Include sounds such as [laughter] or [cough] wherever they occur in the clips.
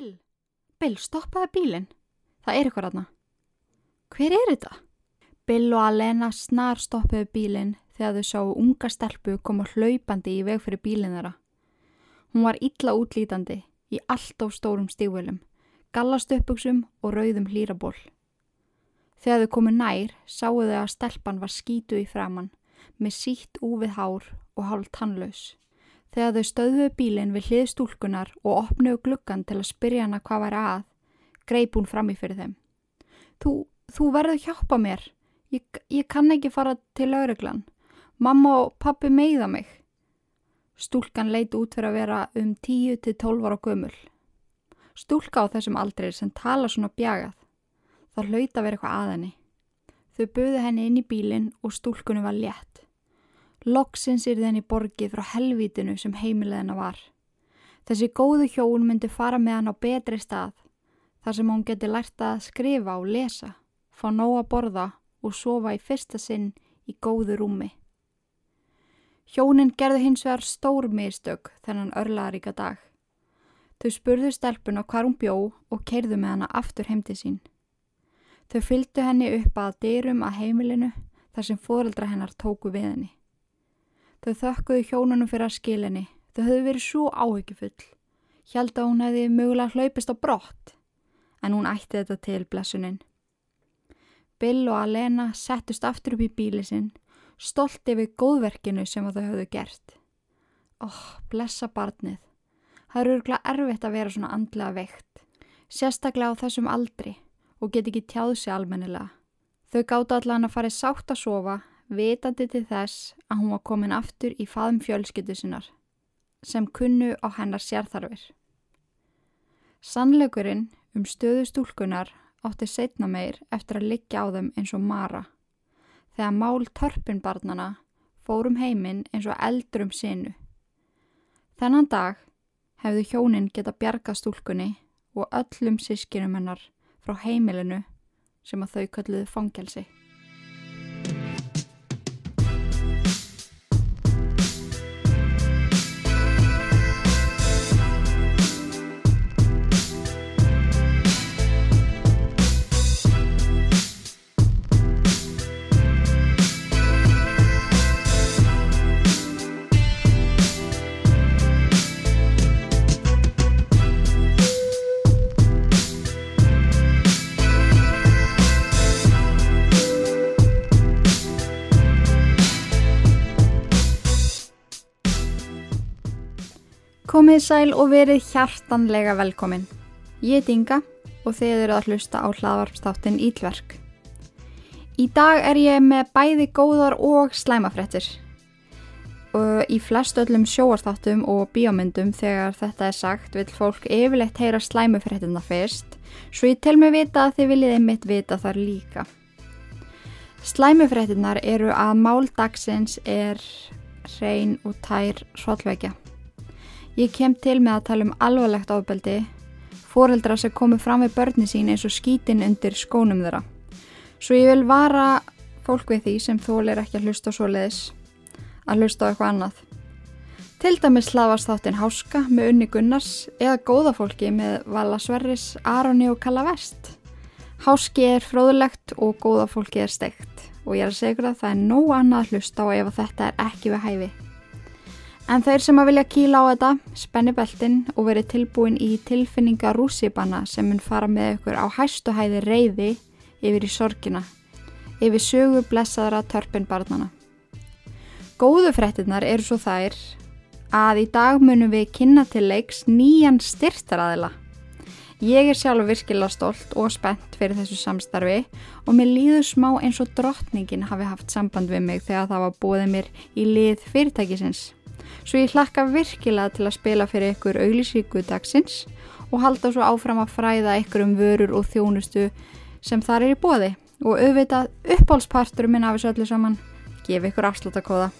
Bill, Bill, stoppaði bílinn. Það er ykkur aðna. Hver er þetta? Bill og Alena snar stoppuðu bílinn þegar þau sáu unga stelpu koma hlaupandi í veg fyrir bílinn þeirra. Hún var illa útlítandi í allt of stórum stígvölum, gallastöpuksum og rauðum hlýraból. Þegar þau komu nær sáu þau að stelpan var skítu í framann með sítt úfið hár og hálf tannlaus. Þegar þau stöðuðu bílinn við hlið stúlkunar og opnuðu gluggan til að spyrja hana hvað væri að, greip hún fram í fyrir þeim. Þú, þú verður hjálpa mér. Ég, ég kann ekki fara til lauruglan. Mamma og pappi meiða mig. Stúlkan leit út fyrir að vera um 10-12 ára gömul. Stúlka á þessum aldrei sem tala svona bjagað. Það hlaut að vera eitthvað að henni. Þau buðu henni inn í bílinn og stúlkunum var létt. Loksins er þenni borgið frá helvítinu sem heimilegina var. Þessi góðu hjón myndi fara með hann á betri stað þar sem hún geti lært að skrifa og lesa, fá nóg að borða og sofa í fyrsta sinn í góðu rúmi. Hjónin gerði hins vegar stór mistök þennan örlaðaríka dag. Þau spurðu stelpun á hvar hún bjó og keirðu með hana aftur heimti sín. Þau fylgdu henni upp að dyrum að heimilinu þar sem fóreldra hennar tóku við henni. Þau þökkuðu hjónunum fyrir að skilinni. Þau höfðu verið svo áhyggjufull. Hjald að hún hefði mögulega hlaupist á brott en hún ætti þetta til blessunin. Bill og Alena settust aftur upp í bíli sinn, stolt yfir góðverkinu sem þau höfðu gert. Oh, blessa barnið. Það eru örgulega erfitt að vera svona andlega veikt, sérstaklega á þessum aldri og get ekki tjáð sér almennilega. Þau gáta allan að fara sátt að sofa, vitandi til þess að hún var komin aftur í faðum fjölskyttu sinnar, sem kunnu á hennar sérþarfir. Sannleikurinn um stöðu stúlkunar átti setna meir eftir að liggja á þeim eins og mara. Þegar mál törpunbarnana fórum heiminn eins og eldrum sinu. Þennan dag hefðu hjónin geta bjarga stúlkunni og öllum sískinum hennar frá heimilinu sem að þau kölluðu fangelsi. Komið sæl og verið hjartanlega velkomin. Ég er Dinga og þið eru að hlusta á hlaðvarpstáttin Ílverk. Í dag er ég með bæði góðar og slæmafrettir. Í flest öllum sjóarstáttum og bíómyndum þegar þetta er sagt vil fólk yfirleitt heyra slæmufrettina fyrst svo ég tel mig vita að þið viljið einmitt vita þar líka. Slæmufrettinnar eru að máldagsins er hrein og tær hróllvekja. Ég kem til með að tala um alvarlegt ofbeldi, foreldra sem komu fram við börni sín eins og skítinn undir skónum þeirra. Svo ég vil vara fólk við því sem þól er ekki að hlusta svo leiðis, að hlusta á eitthvað annað. Til dæmis hlaðast þáttinn Háska með Unni Gunnars eða góðafólki með Vala Sverris, Aroni og Kalla Vest. Háski er fróðulegt og góðafólki er steikt og ég er að segja ykkur að það er nóg annað að hlusta á ef þetta er ekki við hæfi. En þeir sem að vilja kíla á þetta, spenni beltin og veri tilbúin í tilfinninga rússipanna sem mun fara með ykkur á hæstuhæði reyði yfir í sorgina, yfir sögu blessaðra törpinbarnana. Góðu frettinnar eru svo þær að í dag munum við kynna til leiks nýjan styrtaraðila. Ég er sjálf virkilega stolt og spennt fyrir þessu samstarfi og mér líður smá eins og drottningin hafi haft samband við mig þegar það var bóðið mér í lið fyrirtækisins. Svo ég hlakka virkilega til að spila fyrir ykkur auglísíku dagsins og halda svo áfram að fræða ykkur um vörur og þjónustu sem þar er í bóði og auðvitað uppbólsparturum minn af þessu öllu saman gefi ykkur afslutakóða.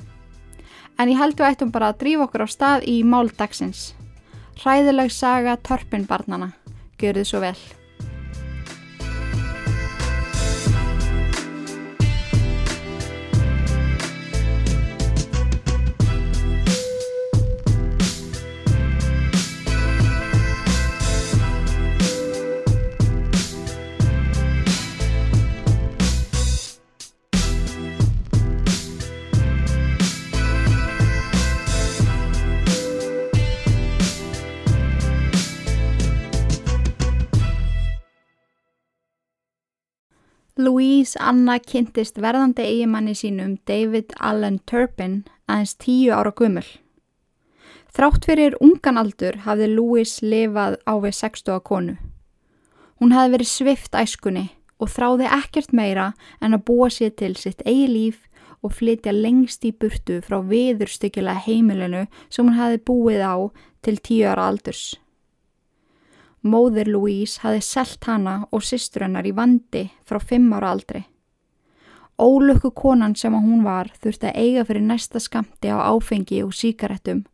En ég held við ættum bara að drífa okkur á stað í mál dagsins. Hræðileg saga törpinbarnana. Gjör þið svo vel. Louise Anna kynntist verðandi eigimanni sínum David Allen Turpin aðeins tíu ára gummul. Þrátt fyrir ungan aldur hafði Louise lifað á við 60 konu. Hún hafði verið svift æskunni og þráði ekkert meira en að búa sér til sitt eigi líf og flytja lengst í burtu frá viðurstykjulega heimilinu sem hún hafði búið á til tíu ára aldurs. Móður Louise hafi selt hana og systur hennar í vandi frá fimm ára aldri. Ólöku konan sem hún var þurfti að eiga fyrir næsta skamti á áfengi og síkaretum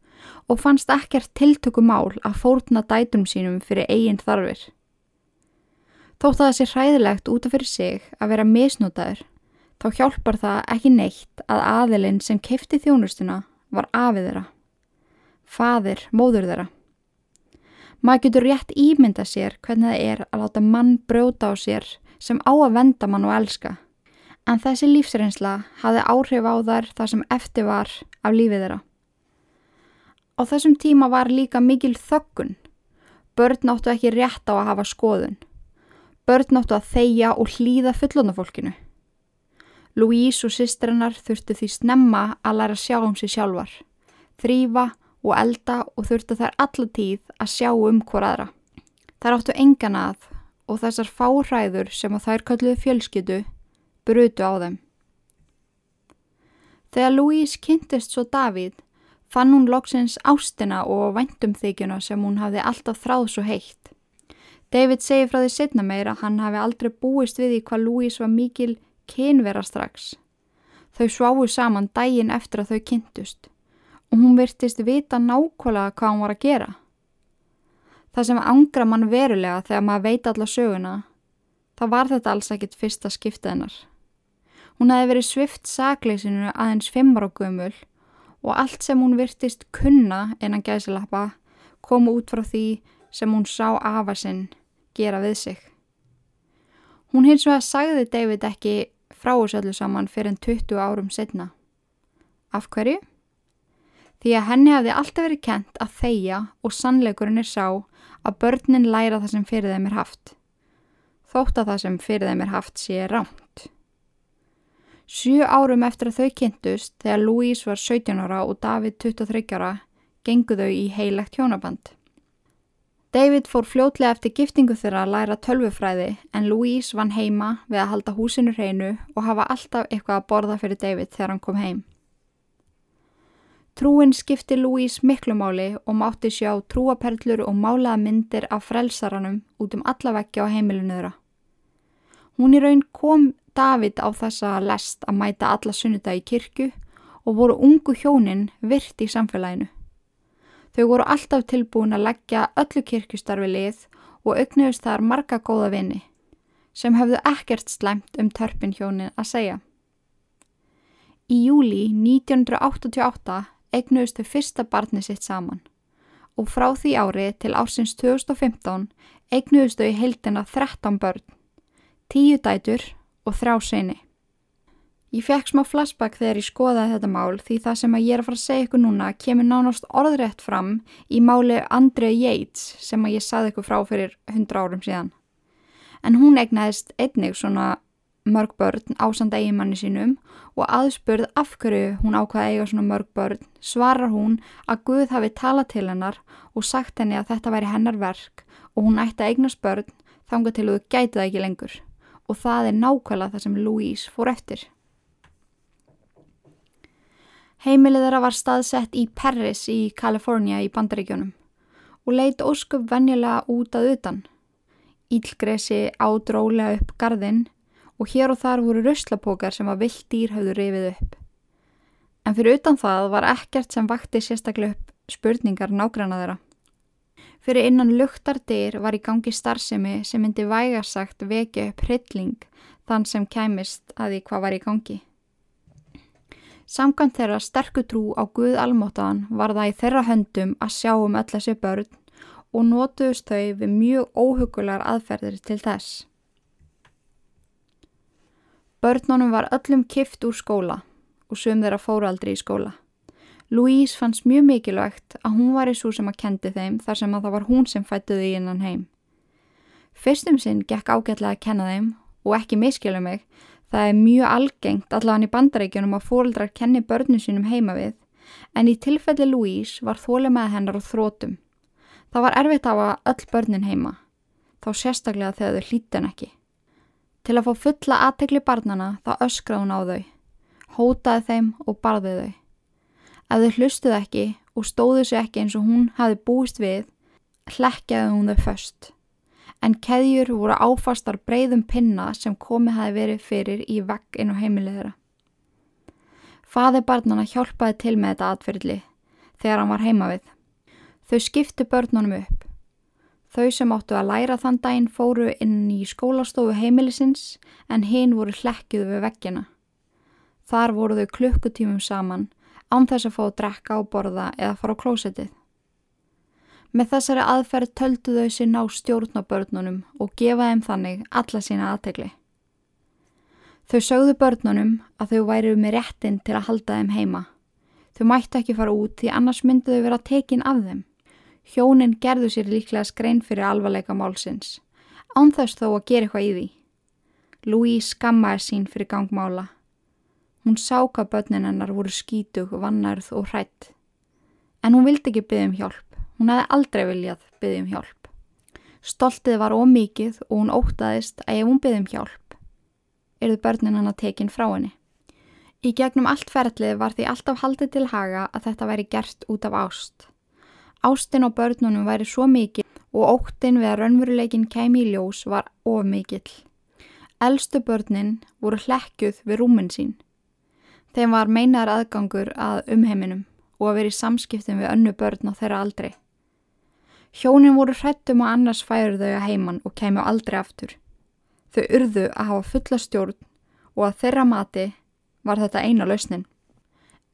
og fannst ekkert tiltöku mál að fórna dætum sínum fyrir eigin þarfir. Þótt að það sé hræðilegt út af fyrir sig að vera misnótaður, þá hjálpar það ekki neitt að aðilinn sem kefti þjónustuna var afið þeirra. Fadir, móður þeirra. Maður getur rétt ímynda sér hvernig það er að láta mann brjóta á sér sem á að venda mann og elska. En þessi lífsreynsla hafði áhrif á þar það sem eftir var af lífið þeirra. Á þessum tíma var líka mikil þöggun. Börn áttu ekki rétt á að hafa skoðun. Börn áttu að þeia og hlýða fullonafólkinu. Louise og systrennar þurftu því snemma að læra sjá um sig sjálfar. Þrýfa og elda og þurftu þær allatíð að sjá um hver aðra. Þær áttu engan að og þessar fáræður sem að þær kölluðu fjölskyttu brutu á þeim. Þegar Louise kynntist svo Davíð fann hún loksins ástina og væntumþykjuna sem hún hafði alltaf þráð svo heitt. David segi frá því setna meir að hann hafi aldrei búist við í hvað Louise var mikil kynvera strax. Þau sváu saman dægin eftir að þau kynntust og hún virtist vita nákvæmlega hvað hún var að gera. Það sem angra mann verulega þegar maður veit alla söguna, það var þetta alls ekkit fyrsta skiptið hennar. Hún hefði verið svift sakleysinu aðeins fimmar á gömul og allt sem hún virtist kunna innan gæsilappa kom út frá því sem hún sá afa sinn gera við sig. Hún hins vegar sagði David ekki frá þessu öllu saman fyrir en 20 árum setna. Af hverju? Því að henni hafði alltaf verið kent að þeia og sannleikurinn er sá að börnin læra það sem fyrir þeim er haft. Þótt að það sem fyrir þeim er haft sé ránt. Sjú árum eftir að þau kynntust, þegar Louise var 17 ára og David 23 ára, gengu þau í heilegt hjónaband. David fór fljótlega eftir giftingu þeirra að læra tölvufræði en Louise vann heima við að halda húsinu hreinu og hafa alltaf eitthvað að borða fyrir David þegar hann kom heim. Trúin skipti Louise miklumáli og mátti sjá trúaperlur og málaða myndir af frelsaranum út um alla vekki á heimilinu þeirra. Hún í raun kom David á þessa lest að mæta alla sunnudag í kirkju og voru ungu hjónin virt í samfélaginu. Þau voru alltaf tilbúin að leggja öllu kirkjustarfi lið og auknuðust þar marga góða vini sem hefðu ekkert slæmt um törpin hjónin að segja. Í júli 1988 eignuðustu fyrsta barni sitt saman og frá því ári til ásins 2015 eignuðustu í heildina 13 börn, 10 dætur og þrjá seni. Ég fekk smá flashback þegar ég skoðaði þetta mál því það sem að ég er að fara að segja ykkur núna kemur nánast orðrétt fram í máli Andrea Yates sem að ég saði ykkur frá fyrir 100 árum síðan. En hún egnaðist einnig svona mörg börn ásand eigimanni sínum og aðspurð af hverju hún ákvaði eiga svona mörg börn svarar hún að Guð hafi talað til hennar og sagt henni að þetta væri hennar verk og hún ætti að eignast börn þanga til þú gæti það ekki lengur og það er nákvæmlega það sem Louise fór eftir. Heimilið þeirra var staðsett í Paris í Kalifornia í bandaríkjónum og leitt ósköp venjulega út að utan. Ílgresi ádrólega upp gardinn og hér og þar voru rauslapókar sem að vilt dýr hafðu rifið upp. En fyrir utan það var ekkert sem vakti sérstaklega upp spurningar nágranna þeirra. Fyrir innan luktardyr var í gangi starfsemi sem myndi vægarsagt vekja upp hrylling þann sem kæmist að því hvað var í gangi. Samkvæmt þeirra sterkutrú á Guð almótaðan var það í þeirra höndum að sjá um öll þessi börn og nótuðust þau við mjög óhugulegar aðferðir til þess. Börnunum var öllum kift úr skóla og sum þeirra fóru aldrei í skóla. Louise fannst mjög mikilvægt að hún var í svo sem að kendi þeim þar sem að það var hún sem fættuði í innan heim. Fyrstum sinn gekk ágætlega að kenna þeim og ekki miskjölu mig, það er mjög algengt allavega í bandaríkjunum að fóreldrar kenni börnum sínum heima við, en í tilfelli Louise var þóli með hennar og þrótum. Það var erfitt af að öll börnin heima, þá sérstaklega þegar þau hlítan ekki. Til að fá fulla aðtegli barnana þá öskraði hún á þau, hótaði þeim og barði þau. Ef þau hlustuði ekki og stóðu sér ekki eins og hún hafi búist við, hlekkjaði hún þau först en keðjur voru áfastar breyðum pinna sem komið hafi verið fyrir í vegg inn á heimilegðra. Faði barnana hjálpaði til með þetta atferðli þegar hann var heima við. Þau skiptu börnunum upp. Þau sem áttu að læra þann daginn fóru inn í skólastofu heimilisins en hinn voru hlekkjuð við veggina. Þar voru þau klukkutímum saman án þess að fá að drekka og borða eða fara á klósetið. Með þessari aðferð töldu þau sér ná stjórn á börnunum og gefa þeim þannig alla sína aðtegli. Þau sögðu börnunum að þau væru með réttin til að halda þeim heima. Þau mættu ekki fara út því annars myndu þau vera tekin af þeim. Hjónin gerðu sér líklega skrein fyrir alvarleika málsins, ánþess þó að gera eitthvað í því. Louise skammaði sín fyrir gangmála. Hún sá hvað börnin hennar voru skítug, vannarð og hrætt. En hún vildi ekki byggja um hjálp. Hún hefði aldrei viljað byggja um hjálp. Stoltið var ómikið og hún ótaðist að ef hún byggja um hjálp, erðu börnin hann að tekin frá henni. Í gegnum allt ferlið var því alltaf haldið til haga að þetta væri gert út af ást. Ástin á börnunum væri svo mikið og óttin við að raunveruleikin kemi í ljós var of mikill. Elstu börnin voru hlekjuð við rúmin sín. Þeim var meinar aðgangur að umheiminum og að vera í samskiptum við önnu börn á þeirra aldrei. Hjónin voru hrættum að annars færu þau að heiman og kemur aldrei aftur. Þau urðu að hafa fulla stjórn og að þeirra mati var þetta eina lausnin.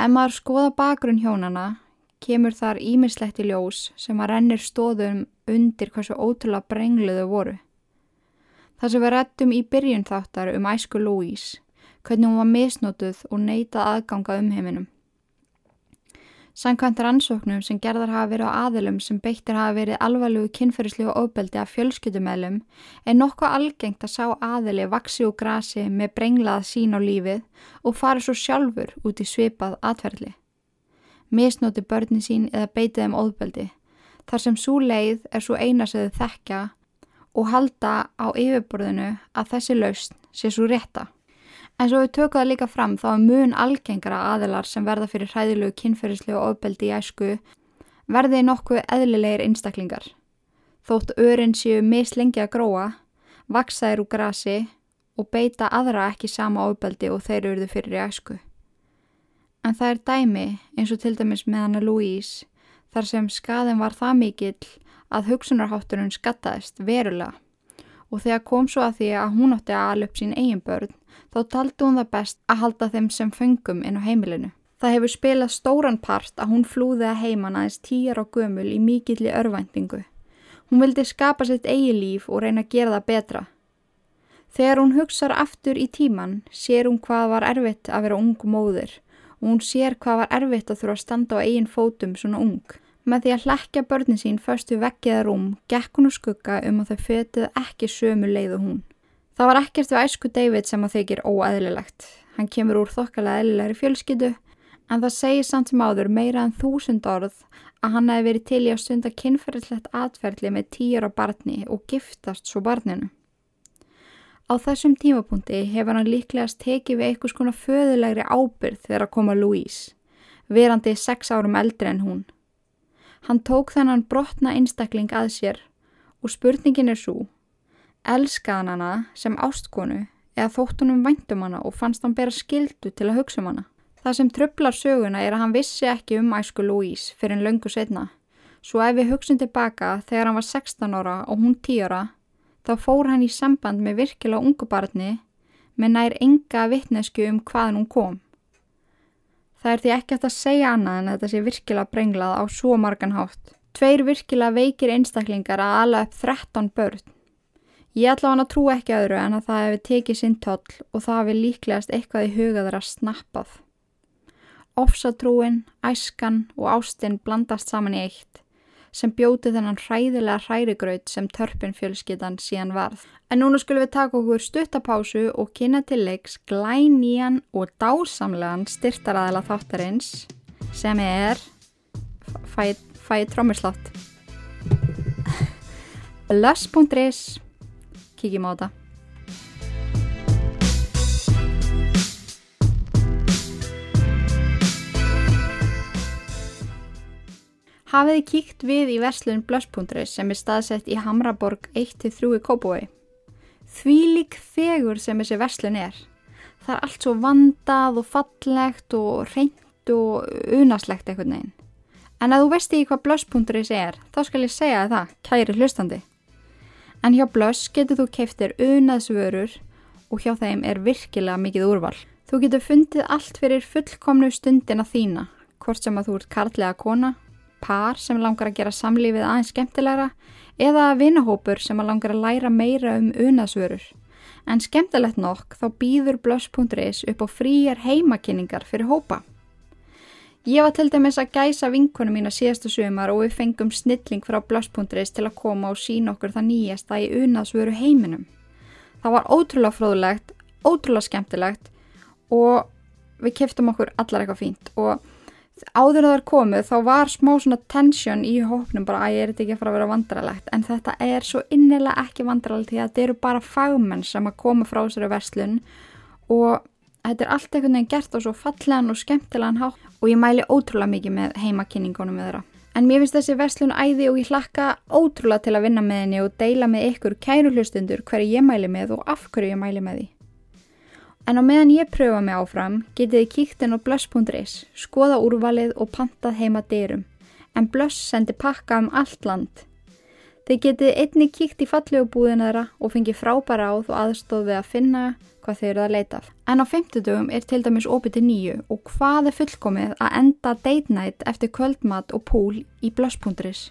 Ef maður skoða bakgrunn hjónana kemur þar ímislegt í ljós sem að rennir stóðum undir hversu ótrúlega brengluðu voru. Það sem við rettum í byrjun þáttar um æsku Louise, hvernig hún var misnótuð og neita aðganga um heiminum. Sankvæmt rannsóknum sem gerðar hafa verið á aðilum sem beittir hafa verið alvarlegu kynferðislegu ofbeldi af fjölskyttumælum er nokkuð algengt að sá aðili vaksi úr grasi með brenglað sín á lífið og fara svo sjálfur út í svipað atverðli. Misnóti börni sín eða beitið um ofbeldi þar sem svo leið er svo eina sem þau þekkja og halda á yfirborðinu að þessi lausn sé svo rétta. En svo við tökum það líka fram þá er mun algengara aðilar sem verða fyrir hræðilegu kynferðislu og ofbeldi í æsku verði nokkuð eðlilegir einstaklingar. Þótt örin séu mislengi að gróa, vaksa þeir úr grasi og beita aðra ekki sama ofbeldi og þeir eruðu fyrir í æsku. En það er dæmi eins og til dæmis með hana Louise þar sem skaðin var það mikill að hugsunarhátturinn skattaðist verulega og þegar kom svo að því að hún átti að ala upp sín eigin börn þá taldi hún það best að halda þeim sem fengum inn á heimilinu. Það hefur spilað stóran part að hún flúði að heiman aðeins tíjar á gömul í mikilli örvæntingu. Hún vildi skapa sitt eigi líf og reyna að gera það betra. Þegar hún hugsar aftur í tíman sér hún hvað var erfitt að vera ung móður og hún sér hvað var erfitt að þurfa að standa á eigin fótum svona ung. Með því að hlekja börnin sín förstu veggiða rúm gekk hún úr skugga um að þau fötið ekki sömu leiðu hún. Það var ekkert við æsku David sem að þykir óæðilegt. Hann kemur úr þokkalega eðlilegri fjölskyttu en það segir samt sem áður meira en þúsund orð að hann hefði verið til í að stunda kynferðilegt atferðli með týra barni og giftast svo barninu. Á þessum tímapunkti hefur hann líklegast tekið við eitthvað skona föðulegri ábyrð þegar að koma Louise, verandi sex árum eldri en hún. Hann tók þennan brotna einstakling að sér og spurningin er svo elskaðan hana sem ástkonu eða þóttunum væntum hana og fannst hann bera skildu til að hugsa um hana. Það sem tröflar söguna er að hann vissi ekki um æsku Louise fyrir en löngu setna. Svo ef við hugsun tilbaka þegar hann var 16 ára og hún 10 ára, þá fór hann í samband með virkilega ungu barni með nær enga vittnesku um hvaðan hún kom. Það er því ekki eftir að segja annað en þetta sé virkilega brenglað á svo margan hátt. Tveir virkilega veikir einstaklingar að ala upp 13 börn Ég ætla hann að trú ekki öðru en að það hefði tekið sinn toll og það hefði líklegast eitthvað í hugaður að snappað. Ofsatrúin, æskan og ástinn blandast saman í eitt. Sem bjóti þennan hræðilega hrærigraut sem törpin fjölskyttan síðan varð. En núna skulum við taka okkur stuttapásu og kynna til leiks glænýjan og dásamlegan styrtaræðila þáttarins sem er fæ, fæ trómmislátt [laughs] bless.is kíkjum á þetta Hafið þið kíkt við í verslun Blöss.is sem er staðsett í Hamraborg 1-3 í Kópói. Því lík þegur sem þessi verslun er. Það er allt svo vandað og fallegt og reynd og unaslegt eitthvað neginn. En að þú veist ekki hvað Blöss.is er, þá skal ég segja það, kæri hlustandi. En hjá Blöss getur þú keiftir unaðsvörur og hjá þeim er virkilega mikið úrval. Þú getur fundið allt fyrir fullkomnu stundina þína, hvort sem að þú ert karlega kona par sem langar að gera samlífið aðeins skemmtilegra eða vinahópur sem langar að læra meira um unasvörur. En skemmtilegt nokk þá býður blöss.is upp á fríjar heimakynningar fyrir hópa. Ég var til dæmis að gæsa vinkunum mína síðastu sumar og við fengum snilling frá blöss.is til að koma og sína okkur það nýjasta í unasvöru heiminum. Það var ótrúlega fróðulegt, ótrúlega skemmtilegt og við keftum okkur allar eitthvað fínt og áður að það er komið þá var smá svona tension í hópnum bara að ég er ekki að fara að vera vandralegt en þetta er svo innilega ekki vandralegt því að þetta eru bara fagmenn sem að koma frá þessari verslun og þetta er allt einhvern veginn gert á svo fallegan og skemmtilegan hátt og ég mæli ótrúlega mikið með heimakynningunum með þeirra. En mér finnst þessi verslun æði og ég hlakka ótrúlega til að vinna með henni og deila með ykkur kæru hlustundur hverju ég mæli með og af hverju ég mæli með því. En á meðan ég pröfa mig áfram getið þið kíkt inn á blöss.is, skoða úrvalið og pantað heima dyrum. En blöss sendi pakka um allt land. Þið getið einni kíkt í fallegu þeirra og fengið frábæra áð og aðstóð við að finna hvað þeir eru að leita af. En á 50 dögum er til dæmis opið til nýju og hvað er fullkomið að enda date night eftir kvöldmat og púl í blöss.is?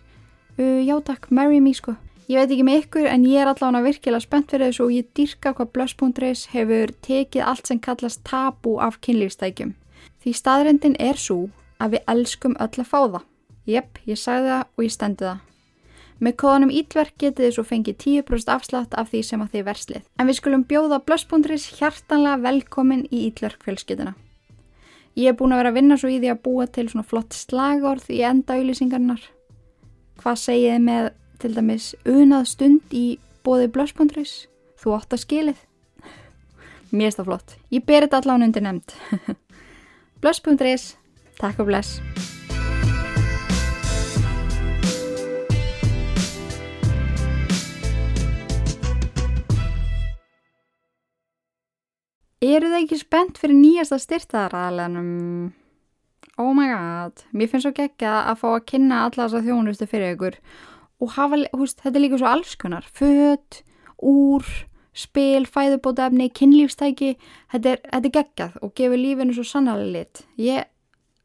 Uh, já takk, marry me sko. Ég veit ekki með ykkur en ég er allavega virkilega spennt fyrir þessu og ég dyrka hvað blöss.is hefur tekið allt sem kallast tabu af kynlífstækjum. Því staðrendin er svo að við elskum öll að fá það. Jepp, ég sagði það og ég stendi það. Með kóðanum Ítverk getið þið svo fengið 10% afslátt af því sem að þið verslið. En við skulum bjóða blöss.is hjartanlega velkomin í Ítverk fjölskytuna. Ég er búin að vera að vinna svo í því að búa til svona flott slagorð í enda auðlýsingarnar. Hvað segið þið með til dæmis unað stund í bóði blöss.is þú átt að skilið. Mér er það flott, ég ber þetta allan undir nefnd. [laughs] Blöss.is takk og bless. Eru það ekki spennt fyrir nýjasta styrtaðaraðalenum? Oh my god, mér finnst svo geggja að fá að kynna alla þessa þjónustu fyrir ykkur og hafa, húst, þetta er líka svo allskunnar född, úr spil, fæðubótaefni, kynlífstæki. Þetta er, þetta er geggjað og gefur lífinu svo sannlega lit. Ég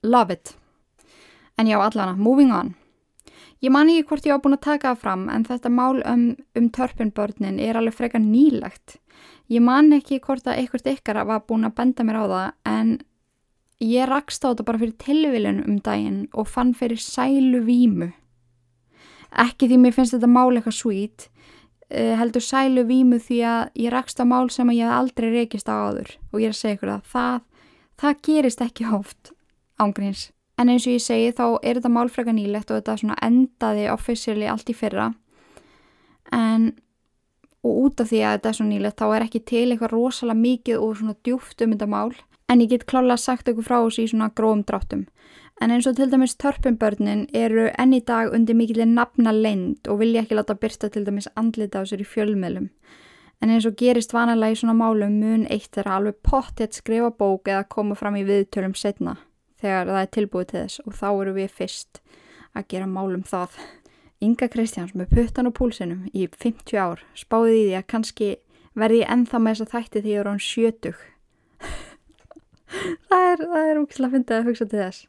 love it. En já allana, moving on. Ég man ekki hvort ég á búin að taka það fram en þetta mál um, um törpinbörnin er alveg frekar nýlegt. Ég man ekki hvort að einhvert ykkar var búin að benda mér á það en ég rakst á þetta bara fyrir tilvílun um daginn og fann fyrir sælu vímu ekki því mér finnst þetta mál eitthvað svít uh, heldur sælu vímu því að ég rakst á mál sem ég hef aldrei rekist á áður. Og ég er að segja ykkur að það, það gerist ekki hóft ángríns. En eins og ég segi þá er þetta mál frekar nýlegt og þetta endaði officially allt í fyrra. En og út af því að þetta er svo nýlegt þá er ekki til eitthvað rosalega mikið og svona djúft um þetta mál. En ég get klála sagt ykkur frá þessu í svona gróum dráttum En eins og til dæmis törpumbörnin eru enn í dag undir mikilvæg nafna leind og vilja ekki láta byrsta til dæmis andlita á sér í fjölmiðlum. En eins og gerist vanalega í svona málum mun eitt að alveg pottet skrifa bók eða koma fram í viðtölum setna þegar það er tilbúið til þess og þá eru við fyrst að gera málum það. Inga Kristjáns með puttan og púlsinum í 50 ár spáði því að kannski verði ég ennþá með þess að þætti því að ég er án sjötug. [laughs] það er, er úkslega að finna að hugsa til þess.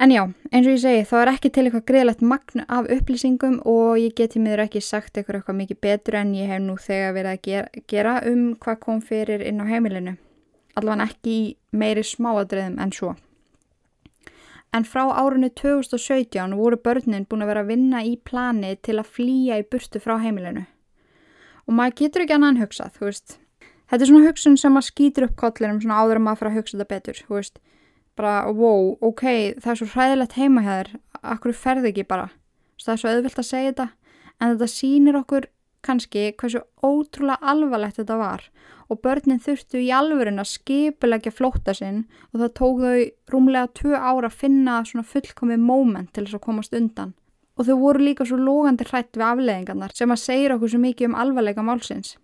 En já, eins og ég segi, þá er ekki til eitthvað greiðlegt magn af upplýsingum og ég geti miður ekki sagt eitthvað, eitthvað mikið betur en ég hef nú þegar verið að gera, gera um hvað kom fyrir inn á heimilinu. Allavega ekki í meiri smáadröðum en svo. En frá árunni 2017 voru börnin búin að vera að vinna í plani til að flýja í burtu frá heimilinu. Og maður getur ekki annan hugsað, þú veist. Þetta er svona hugsun sem maður skýtur upp kollinum svona áður en maður fyrir að hugsa þetta betur, þú veist. Bara, wow, ok, það er svo hræðilegt heima hér, akkur ferði ekki bara. Það er svo auðvilt að segja þetta, en þetta sýnir okkur kannski hversu ótrúlega alvarlegt þetta var og börnin þurftu í alvörin að skipilegja flótta sinn og það tók þau rúmlega tvö ára að finna svona fullkomið móment til þess að komast undan. Og þau voru líka svo lógandi hrætt við afleðingarnar sem að segja okkur svo mikið um alvarleika málsins.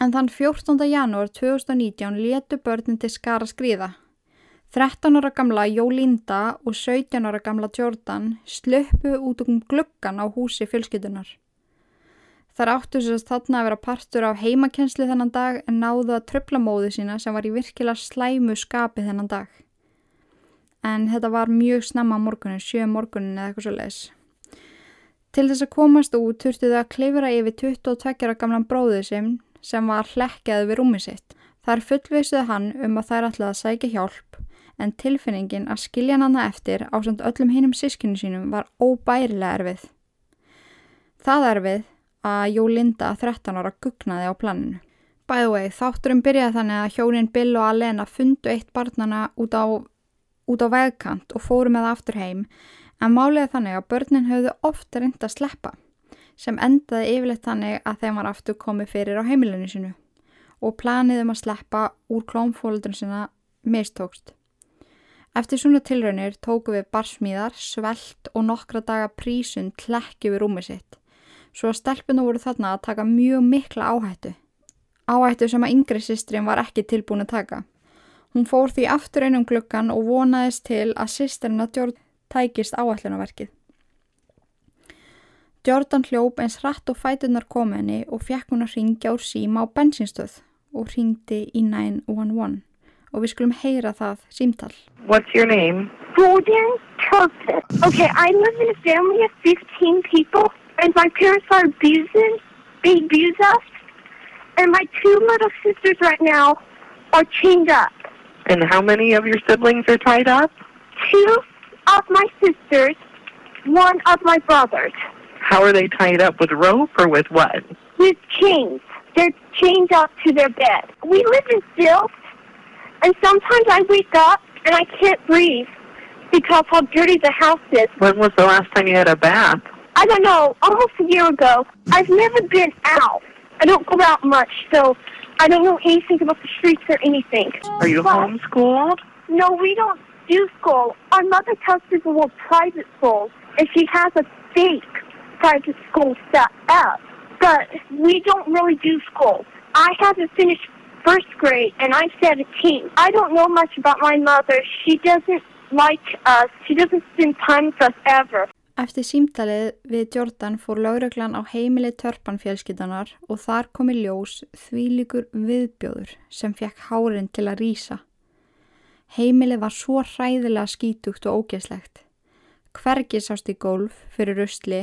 En þann 14. janúar 2019 letu börnin til skara skriða. 13 ára gamla Jólinda og 17 ára gamla Jordan slöpu út um gluggan á húsi fjölskytunar. Þar áttu sérst þarna að vera partur af heimakensli þennan dag en náðu að tröfla móðu sína sem var í virkilega slæmu skapi þennan dag. En þetta var mjög snemma morgunin, sjö morgunin eða eitthvað svo leiðis. Til þess að komast út þurftu þau að klifra yfir 22 gamlan bróðu sem, sem var hlekkjaði við rúmi sitt. Þar fullvisuði hann um að þær ætlaði að sækja hjálp en tilfinningin að skilja hann eftir á samt öllum hinnum sískinu sínum var óbærilega erfið. Það erfið að Jólinda 13 ára gugnaði á planinu. The way, þátturum byrjaði þannig að hjónin Bill og Alena fundu eitt barnana út á, á vegkant og fóru með aftur heim en máliði þannig að börnin höfðu ofta reynd að sleppa sem endaði yfirleitt þannig að þeim var aftur komið fyrir á heimilinu sinu og planiðum að sleppa úr klómfólundun sinna mistókst. Eftir svona tilraunir tóku við barsmíðar, svelt og nokkra daga prísun tlekki við rúmið sitt svo að stelpuna voru þarna að taka mjög mikla áhættu. Áhættu sem að yngri sistrin var ekki tilbúin að taka. Hún fór því aftur einum gluggan og vonaðist til að sistrin að Jordan tækist áætlunaverkið. Jordan hljóp eins hratt og fætunar kominni og fekk hún að ringja úr síma á bensinstöð og ringdi í 911 og við skulum heyra það símtall. What's your name? Golden Turtle. Okay, I live in a family of 15 people. and my parents are abusing, they abuse us, and my two little sisters right now are chained up. And how many of your siblings are tied up? Two of my sisters, one of my brothers. How are they tied up with rope or with what? With chains. They're chained up to their bed. We live in Silt, and sometimes I wake up and I can't breathe because how dirty the house is. When was the last time you had a bath? I don't know, almost a year ago. I've never been out. I don't go out much, so I don't know anything about the streets or anything. Are you but, homeschooled? No, we don't do school. Our mother tells people we're private schools, and she has a fake private school set up. But we don't really do school. I haven't finished first grade, and I'm 17. I don't know much about my mother. She doesn't like us. She doesn't spend time with us ever. Eftir símtalið við Jordan fór lauruglan á heimili törpan fjölskyldanar og þar komi ljós þvílikur viðbjóður sem fekk hárin til að rýsa. Heimilið var svo hræðilega skítugt og ógeslegt. Hvergi sást í gólf fyrir röstli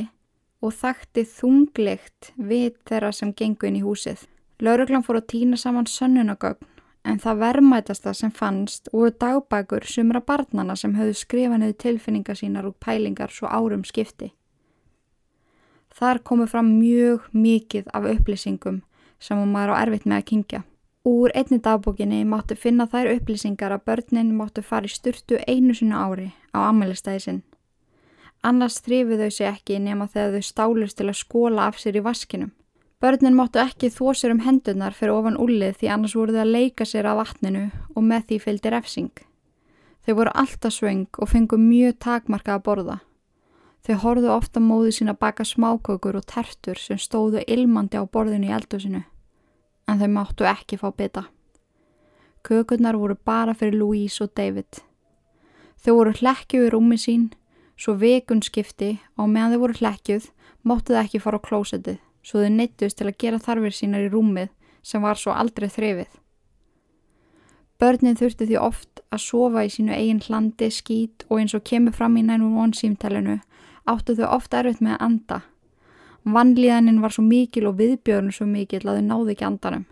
og þakti þunglikt við þeirra sem gengu inn í húsið. Lauruglan fór að týna saman sönnunagögn en það vermaðasta sem fannst voru dagbækur sumra barnana sem höfðu skrifað niður tilfinningar sínar og pælingar svo árum skipti. Þar komu fram mjög mikið af upplýsingum sem maður á erfitt með að kingja. Úr einni dagbókinni máttu finna þær upplýsingar að börnin máttu fara í sturtu einu sinu ári á ammælistæði sinn. Annars þrifið þau sig ekki nema þegar þau stálust til að skóla af sér í vaskinum. Börnin máttu ekki þó sér um hendunar fyrir ofan úlið því annars voru þau að leika sér af vatninu og með því fylgdi refsing. Þau voru alltaf svöng og fengu mjög takmarka að borða. Þau horfðu ofta móðu sína baka smákökur og tertur sem stóðu ilmandi á borðinu í eldusinu. En þau máttu ekki fá bytta. Kökurnar voru bara fyrir Louise og David. Þau voru hlekkjuð í rúmi sín, svo vikun skipti og meðan þau voru hlekkjuð máttu þau ekki fara á klósetið svo þau neittust til að gera þarfir sínar í rúmið sem var svo aldrei þrefið. Börnin þurfti því oft að sofa í sínu eigin hlandi, skít og eins og kemur fram í 911 símtælinu áttu þau ofta erfitt með að anda. Vannlíðanin var svo mikil og viðbjörn svo mikil að þau náðu ekki andanum.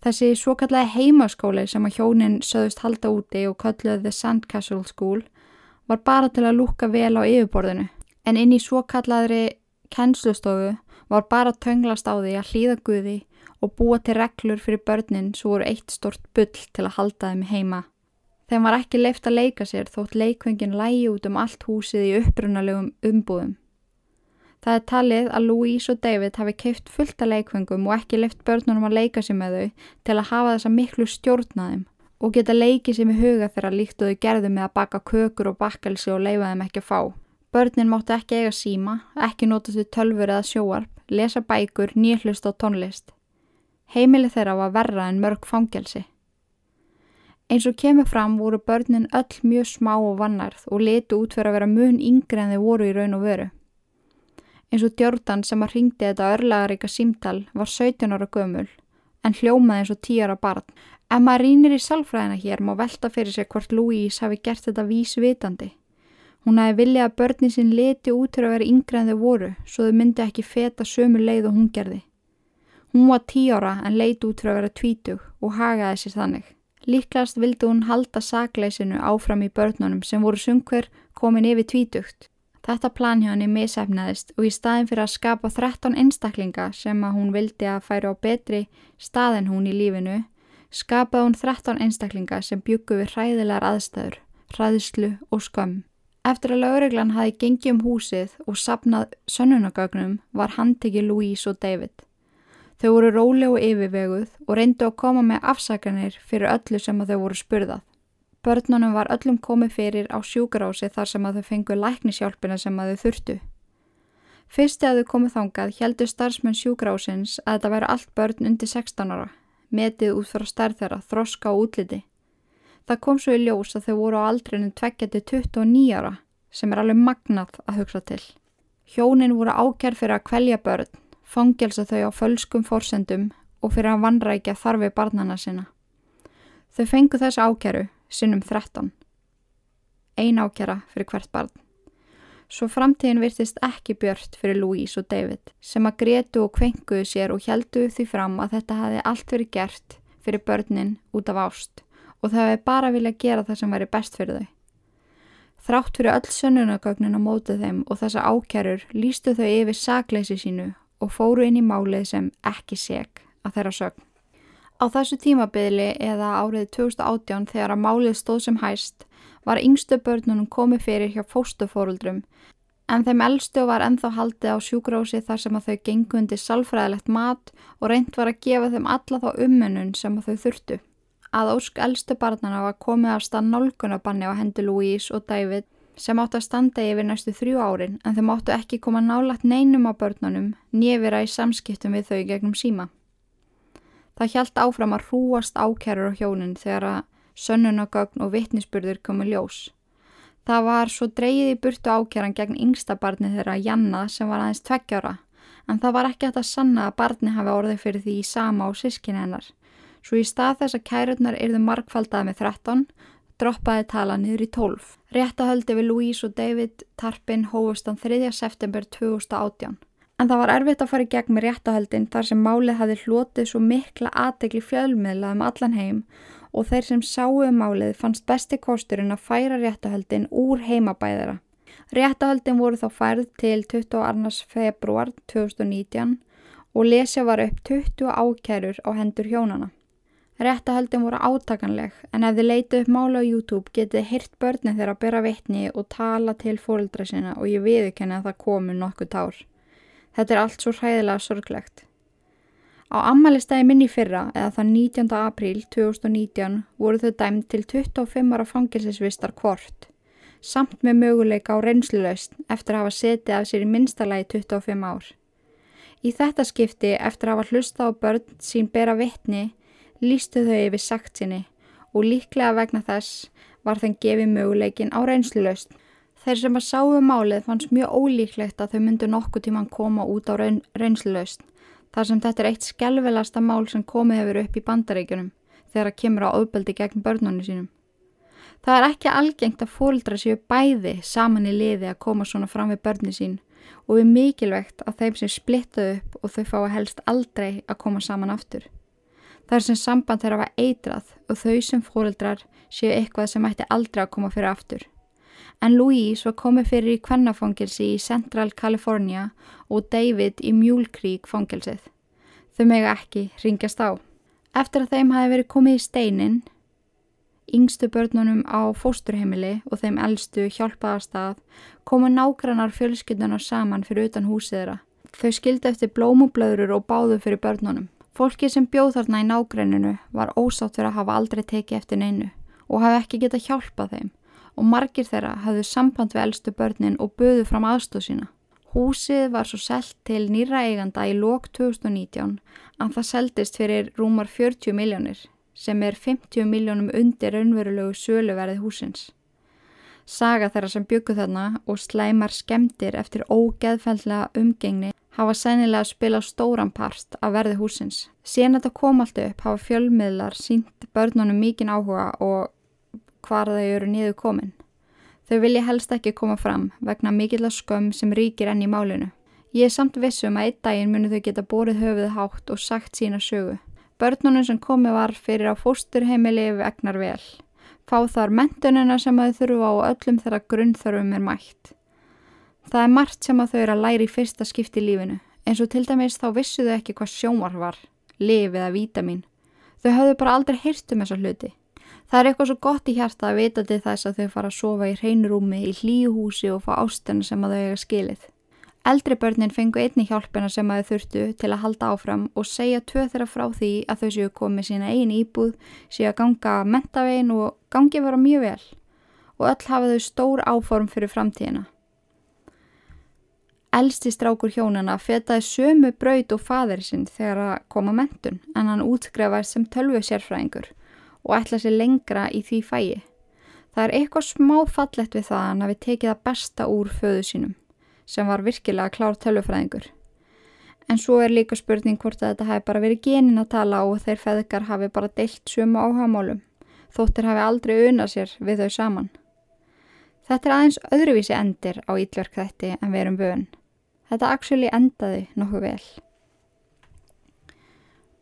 Þessi svo kallaði heimaskóli sem að hjónin söðust halda úti og kalluði The Sandcastle School var bara til að lúka vel á yfirborðinu en inn í svo kallaðri kennslustofu var bara tönglast á því að hlýða guði og búa til reglur fyrir börnin svo voru eitt stort bull til að halda þeim heima. Þeim var ekki leift að leika sér þótt leikvöngin lægi út um allt húsið í upprunalegum umbúðum. Það er talið að Louise og David hafi keift fullt af leikvöngum og ekki leift börnunum að leika sér með þau til að hafa þessa miklu stjórnaðum og geta leikið sér með huga þegar líkt og þau gerðu með að baka kökur og bakkelsi og leifa þeim ekki að fá. Börnin máttu ekki eiga síma, ekki nota þau tölfur eða sjóarp, lesa bækur, nýhlust og tónlist. Heimili þeirra var verra en mörg fangelsi. Eins og kemur fram voru börnin öll mjög smá og vannarð og letu út fyrir að vera mun yngre en þau voru í raun og veru. Eins og Djórdan sem að ringdi þetta örlagaríka símtal var 17 ára gömul en hljómaði eins og 10 ára barn. Ef maður rínir í salfræðina hér má velta fyrir sig hvort Louise hafi gert þetta vísvitandi. Hún hafi viljað að börnin sinn leti út fyrir að vera yngre en þau voru svo þau myndi ekki feta sömu leið og hún gerði. Hún var 10 ára en leiti út fyrir að vera tvítug og hagaði sér þannig. Líklast vildi hún halda sakleysinu áfram í börnunum sem voru sungver komin yfir tvítugt. Þetta plan hjá henni misefnaðist og í staðin fyrir að skapa 13 einstaklinga sem að hún vildi að færi á betri stað en hún í lífinu, skapaði hún 13 einstaklinga sem byggu við hræðilegar aðstæður, hræðslu og skömm. Eftir að lauruglan hafi gengið um húsið og sapnað sönnunagögnum var handtekið Louise og David. Þau voru róleg og yfirveguð og reyndu að koma með afsakanir fyrir öllu sem að þau voru spurðað. Börnunum var öllum komið fyrir á sjúkarási þar sem að þau fengu læknishjálpina sem að þau þurftu. Fyrst að þau komið þangað heldur starfsmenn sjúkarásins að þetta væru allt börn undir 16 ára, metið út frá starf þeirra, þroska og útliti. Það kom svo í ljós að þau voru á aldrinu 20-29 ára sem er alveg magnað að hugsa til. Hjónin voru ákjær fyrir að kvelja börn, fangelsa þau á fölskum forsendum og fyrir að vanrækja þarfi barnana sinna. Þau fengu þess ákjæru sinnum 13. Ein ákjara fyrir hvert barn. Svo framtíðin virtist ekki björt fyrir Louise og David sem að gretu og kvenguðu sér og heldu því fram að þetta hafi allt verið gert fyrir börnin út af ást og þau hefði bara viljað gera það sem væri best fyrir þau. Þrátt fyrir öll sönnunagögnin á mótið þeim og þessa ákjærur lístu þau yfir sakleysi sínu og fóru inn í málið sem ekki seg að þeirra sögn. Á þessu tímabiðli eða árið 2018 þegar að málið stóð sem hæst var yngstu börnunum komið fyrir hjá fóstufóruldrum en þeim eldstu var enþá haldið á sjúgrási þar sem að þau gengundi salfræðilegt mat og reynd var að gefa þeim alla þá umönnun sem þau þurftu. Að ósk eldstu barnana var komið af stað nálgunabanni á hendi Louise og David sem áttu að standa yfir næstu þrjú árin en þeim áttu ekki koma nálagt neinum á börnunum nýjavera í samskiptum við þau gegnum síma. Það hjælt áfram að hrúast ákærur á hjónin þegar að sönnunagögn og vittnisspurður komu ljós. Það var svo dreyið í burtu ákæran gegn yngsta barni þeirra Janna sem var aðeins tveggjára en það var ekki hægt að sanna að barni hafi orðið fyrir því í sama á sískinni hennar. Svo í stað þess að kærurnar yrðu markfaldað með 13 droppaði tala niður í 12. Réttahöldi við Louise og David Tarpin hófustan 3. september 2018. En það var erfitt að fara í gegn með réttahöldin þar sem málið hafi hlotið svo mikla aðtegli fjölmiðla um allan heim og þeir sem sáu um málið fannst besti kosturinn að færa réttahöldin úr heimabæðara. Réttahöldin voru þá færð til 22. februar 2019 og lesja var upp 20 ákærur á hendur hjónana. Réttahöldin voru átakanleg en ef þið leitið upp mála á YouTube getið hirt börnin þeirra að byrja vittni og tala til fóröldra sinna og ég viðkenni að það komu nokkuð tár. Þetta er allt svo hræðilega sorglegt. Á ammælistæði minni fyrra, eða það 19. apríl 2019, voru þau dæmt til 25 ára fangilsisvistar hvort, samt með möguleika á reynslulaust eftir að hafa setið af sér í minstalagi 25 ár. Í þetta skipti, eftir að hafa hlusta á börn sín bera vittni, lístu þau yfir sagt sinni og líklega vegna þess var þeim gefið möguleikin á reynslulaust. Þeir sem að sáu málið fannst mjög ólíklegt að þau myndu nokkuð tíman koma út á raun, reynslulaust þar sem þetta er eitt skelvelasta mál sem komið hefur upp í bandaríkjunum þegar það kemur á auðbeldi gegn börnunum sínum. Það er ekki algengt að fólkdra séu bæði saman í liði að koma svona fram við börni sín og er mikilvægt að þeim sem splittað upp og þau fá að helst aldrei að koma saman aftur. Það er sem samband þeirra var eitrað og þau sem fóreldrar séu eitthvað sem ætti aldrei að koma fyrir aftur. En Louise var komið fyrir í kvennafangilsi í Central California og David í Mule Creek fangilsið. Þau mega ekki ringjast á. Eftir að þeim hafi verið komið í steinin yngstu börnunum á fósturheimili og þeim eldstu hjálpaðarstað komu nágrannar fjölskyldunar saman fyrir utan húsið þeirra. Þau skildi eftir blómublöður og báðu fyrir börnunum. Fólki sem bjóð þarna í nágrenninu var ósátt fyrir að hafa aldrei tekið eftir neinu og hafi ekki getað hjálpað þeim og margir þeirra hafðu samband við eldstu börnin og böðu fram aðstóð sína. Húsið var svo selt til nýra eiganda í lók 2019 en það seldist fyrir rúmar 40 miljónir sem er 50 miljónum undir raunverulegu söluverðið húsins. Saga þeirra sem byggu þarna og slæmar skemdir eftir ógeðfællega umgengni hafa sennilega spilað stóran part af verði húsins. Síðan þetta kom allt upp hafa fjölmiðlar sínt börnunum mikinn áhuga og hvar þau eru niður komin. Þau vilja helst ekki koma fram vegna mikill skömm sem ríkir enn í málinu. Ég er samt vissum að einn daginn munu þau geta borið höfuð hátt og sagt sína sögu. Börnunum sem komi var fyrir á fósturheimili vegnar vel. Fá þar mentunina sem þau þurfa á öllum þeirra grunnþörfum er mætt. Það er margt sem að þau eru að læra í fyrsta skipti lífinu, eins og til dæmis þá vissu þau ekki hvað sjómar var, liv eða vítamin. Þau hafðu bara aldrei hýrt um þessa hluti. Það er eitthvað svo gott í hjarta að vita til þess að þau fara að sofa í hreinrúmi í hlýjuhúsi og fá ástina sem að þau eiga skilið. Eldri börnin fengu einni hjálpina sem að þau þurftu til að halda áfram og segja tvö þeirra frá því að þau séu komið sína eini íbúð, séu að ganga mentavegin og gangi vera mjög vel og öll hafa þau stór áform fyrir framtíðina. Elsti strákur hjónana fetaði sömu braut og fadir sinn þegar að koma mentun en hann útskrefaði sem tölvu sérfræðingur og ætla sér lengra í því fæi. Það er eitthvað smá fallett við það að við tekið að besta úr föðu sínum sem var virkilega klár tölvufræðingur. En svo er líka spurning hvort að þetta hafi bara verið genin að tala og þeir feðgar hafi bara deilt sumu áhagamálum, þóttir hafi aldrei unað sér við þau saman. Þetta er aðeins öðruvísi endir á ítlverk þætti en verum vön. Þetta actually endaði nokkuð vel.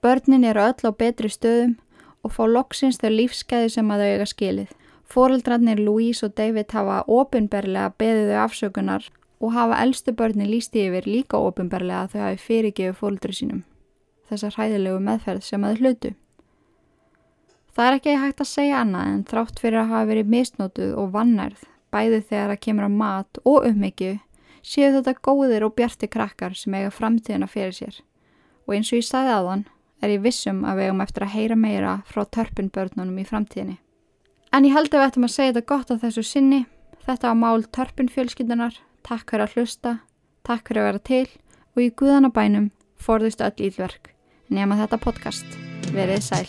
Börnin eru öll á betri stöðum og fá loksins þau lífskeiði sem að þau eiga skilið. Fóreldrarnir Louise og David hafa ofinberlega beðið þau afsökunar og hafa eldstu börni lísti yfir líka ofinbarlega að þau hafi fyrirgefu fólkdur sínum, þessar hræðilegu meðferð sem að hlutu. Það er ekki hægt að segja annað en þrátt fyrir að hafa verið misnótuð og vannærð, bæði þegar að kemur á mat og umhyggju, séu þetta góðir og bjarti krakkar sem eiga framtíðina fyrir sér. Og eins og ég sagði aðan, er ég vissum að við eigum eftir að heyra meira frá törpunbörnunum í framtíðinni. En ég held að við ættum að segja þetta gott á þessu sinni. Þetta var mál törpunfjölskyndunar Takk fyrir að hlusta, takk fyrir að vera til og í guðanabænum forðust öll ílverk nema þetta podcast. Verið sæl.